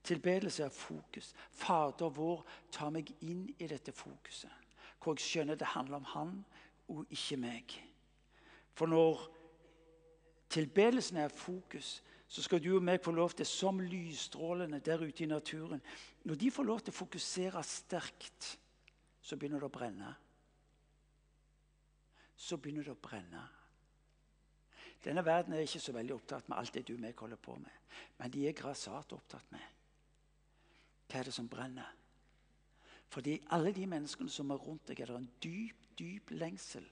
Tilbedelse er fokus. Fader vår ta meg inn i dette fokuset. Hvor jeg skjønner det handler om han og ikke meg. For når tilbedelsen er fokus, så skal du og meg få lov til, som lysstrålene der ute i naturen Når de får lov til å fokusere sterkt, så begynner det å brenne. Så begynner det å brenne. Denne verden er ikke så veldig opptatt med alt det du og meg holder på med. Men de er grassat opptatt med hva er det som brenner. Fordi alle de menneskene som er rundt deg, er det en dyp, dyp lengsel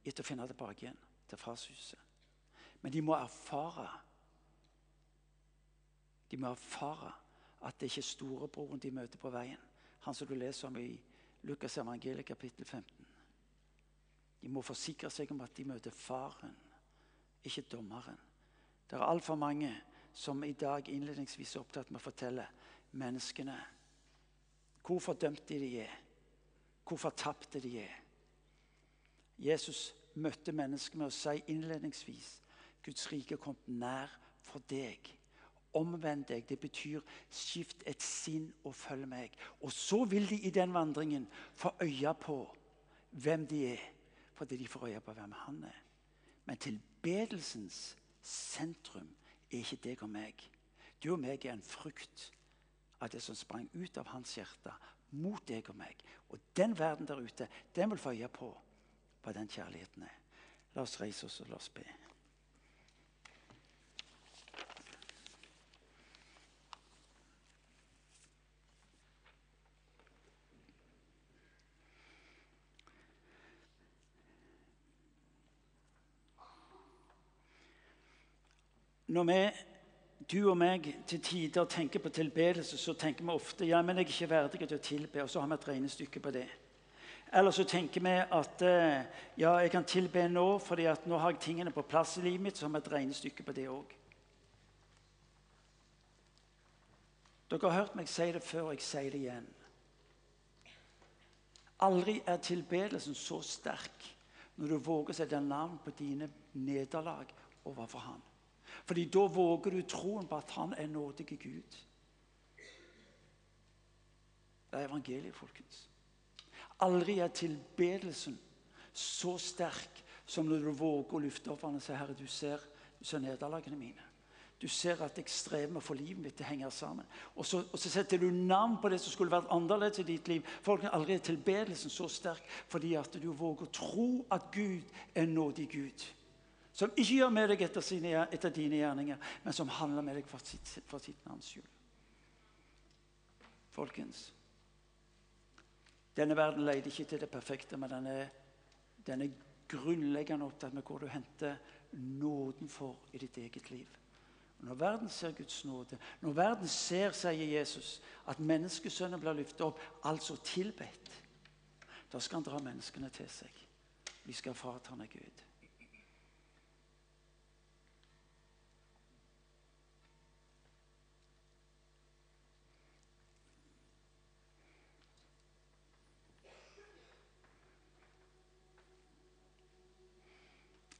etter å finne tilbake igjen til farshuset. Men de må erfare De må erfare at det ikke er storebroren de møter på veien. Han som du leser om i Lukas evangeliet kapittel 15. De må forsikre seg om at de møter faren, ikke dommeren. Det er altfor mange som i dag innledningsvis er opptatt med å fortelle menneskene hvor fordømte de er, hvor fortapte de er. Jesus møtte mennesket med å si innledningsvis Guds rike kommet nær for deg. Omvend deg. Det betyr skift et sinn og følg meg. Og så vil de i den vandringen få øye på hvem de er, fordi de får øye på hvem han er. Men tilbedelsens sentrum er ikke deg og meg. Du og meg er en frukt av det som sprang ut av hans hjerte mot deg og meg. Og den verden der ute, den vil få øye på hva den kjærligheten er. La oss reise oss og la oss be. Når vi du og meg til tider tenker på tilbedelse, så tenker vi ofte ja, men jeg er ikke verdig til å tilbe, og så har vi et regnestykke på det. Eller så tenker vi at eh, ja, jeg kan tilbe nå, fordi at nå har jeg tingene på plass i livet mitt. Så har vi et regnestykke på det òg. Dere har hørt meg si det før, og jeg sier det igjen. Aldri er tilbedelsen så sterk når du våger å sette navn på dine nederlag overfor ham. Fordi da våger du troen på at han er nådig Gud. Det er evangeliet, folkens. Aldri er tilbedelsen så sterk som når du våger å løfte opp og si Herre, du ser, ser nederlagene mine. Du ser at jeg strever få livet mitt til å henge sammen. Og så, og så, setter du navn på det som skulle vært annerledes i ditt liv. Folkens, aldri tilbedelsen så sterk fordi at du våger å tro at Gud er nådig Gud. Som ikke gjør med deg etter, sine, etter dine gjerninger, men som handler med deg for sitt, for sitt navns skyld. Folkens Denne verden leter ikke til det perfekte, men den er, den er grunnleggende opptatt med hvor du henter nåden for i ditt eget liv. Når verden ser Guds nåde, når verden ser, sier Jesus, at menneskesønnen blir løftet opp, altså tilbedt, da skal han dra menneskene til seg. Vi skal faret han er Gud.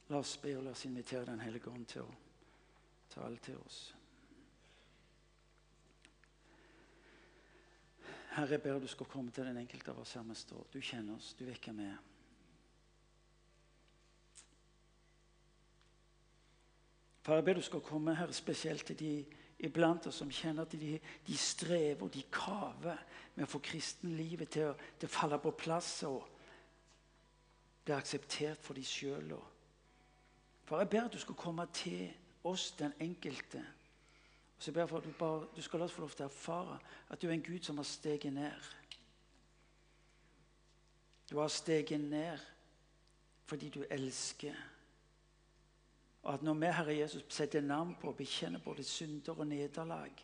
La oss be og la oss invitere Den hellige ånd til å tale til oss. Herre, jeg ber du skal komme til den enkelte av oss her vi står. Du kjenner oss, du vet hvem vi. Far, jeg ber du skal komme her spesielt til de iblant oss som kjenner at de, de strever og de kaver med å få kristenlivet til, til å falle på plass og bli akseptert for de sjøl. For jeg ber at du skal komme til oss, den enkelte. Og så ber jeg for at du, bare, du skal la oss få lov til å erfare at du er en Gud som har steget ned. Du har steget ned fordi du elsker. Og at når vi, Herre Jesus, setter navn på og bekjenner både synder og nederlag,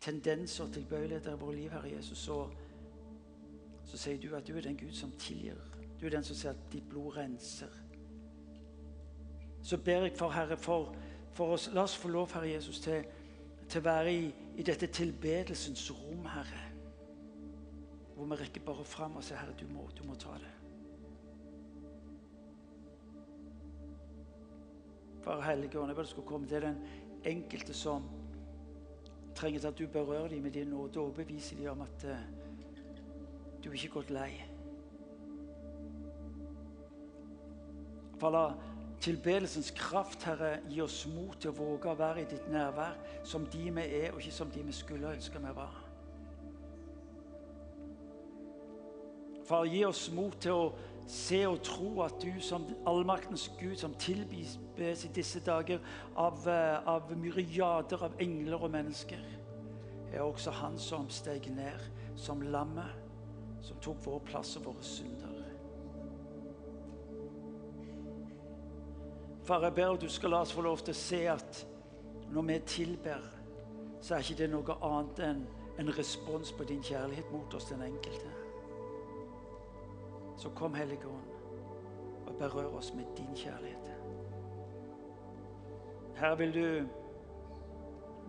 tendenser og tilbøyeligheter i vårt liv, Herre Jesus, så, så sier du at du er den Gud som tilgir. Du er den som sier at ditt blod renser så ber jeg for Herre for for oss. La oss få lov, Herre Jesus, til, til å være i, i dette tilbedelsens rom, Herre. Hvor vi rekker bare fram og sier, Herre, du må, du må ta det. Far Hellige Ånd, jeg bare skulle komme til den enkelte som trenger at du berører dem med din nåde og overbeviser dem om at uh, du ikke er gått lei. For la tilbedelsens kraft, Herre, gi oss mot til å våge å være i ditt nærvær som de vi er, og ikke som de vi skulle ønske vi var. Far, gi oss mot til å se og tro at du som allmaktens Gud, som tilbys i disse dager av, eh, av myriader av engler og mennesker, er også han som steg ned som lammet, som tok vår plass og våre synder. Far, jeg ber at du skal la oss få lov til å se at når vi tilber, så er ikke det noe annet enn en respons på din kjærlighet mot oss, den enkelte. Så kom, Hellige Ånd, og berør oss med din kjærlighet. Her vil du,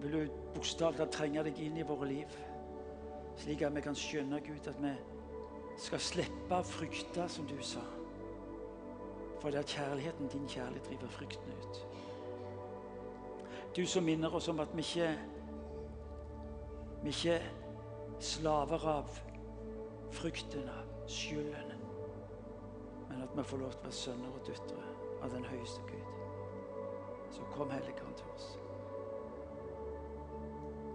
vil du bokstavelig trenge deg inn i våre liv, slik at vi kan skjønne, Gud, at vi skal slippe å frykte, som du sa. For det er kjærligheten, din kjærlighet, driver frykten ut. Du som minner oss om at vi ikke vi ikke er slaver av frykten, av skylden, men at vi får lov til å være sønner og døtre av den høyeste Gud. Så kom Helligånd til oss.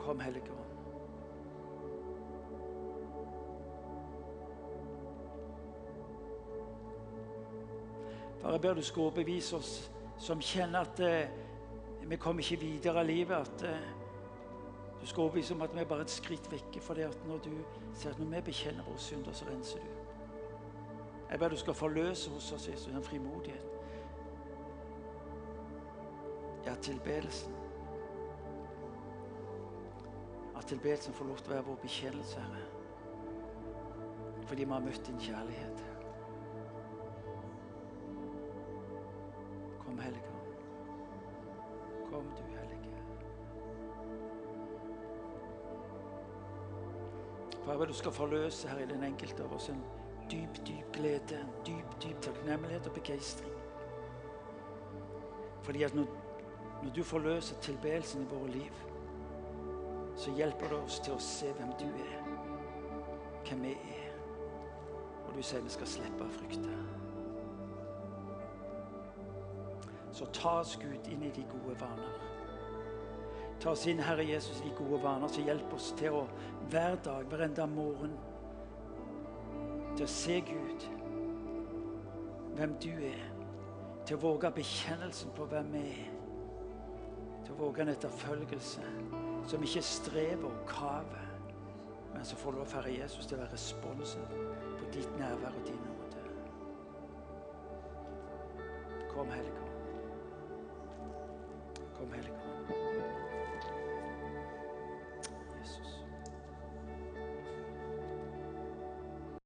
Kom, Hellige Far, jeg ber du skal overbevise oss som kjenner at eh, vi kommer ikke videre i livet. At eh, du skal overbevise om at vi er bare et skritt vekke. For når du ser at når vi bekjenner våre synder, så renser du. Jeg ber du skal forløse hos oss Jesus, den frimodigheten. Ja, tilbedelsen. At tilbedelsen får lov til å være vår bekjennelse, Herre. Fordi vi har møtt din kjærlighet. Far, du skal forløse her i den enkelte av oss en dyp, dyp glede, en dyp, dyp takknemlighet og begeistring. Fordi at når, når du forløser tilbedelsen i våre liv, så hjelper det oss til å se hvem du er, hvem vi er. Og du sier vi skal slippe å frykte. Så ta oss, Gud, inn i de gode vaner. Ta oss inn, Herre Jesus, i de gode vaner, så hjelp oss til å hver dag, hver enda morgen, til å se Gud, hvem du er. Til å våge bekjennelsen på hvem vi er. Til å våge en etterfølgelse som ikke strever og kaver, men som får lov, Herre Jesus, til å være responsen på ditt nærvær og din nåde. Kom, Hellige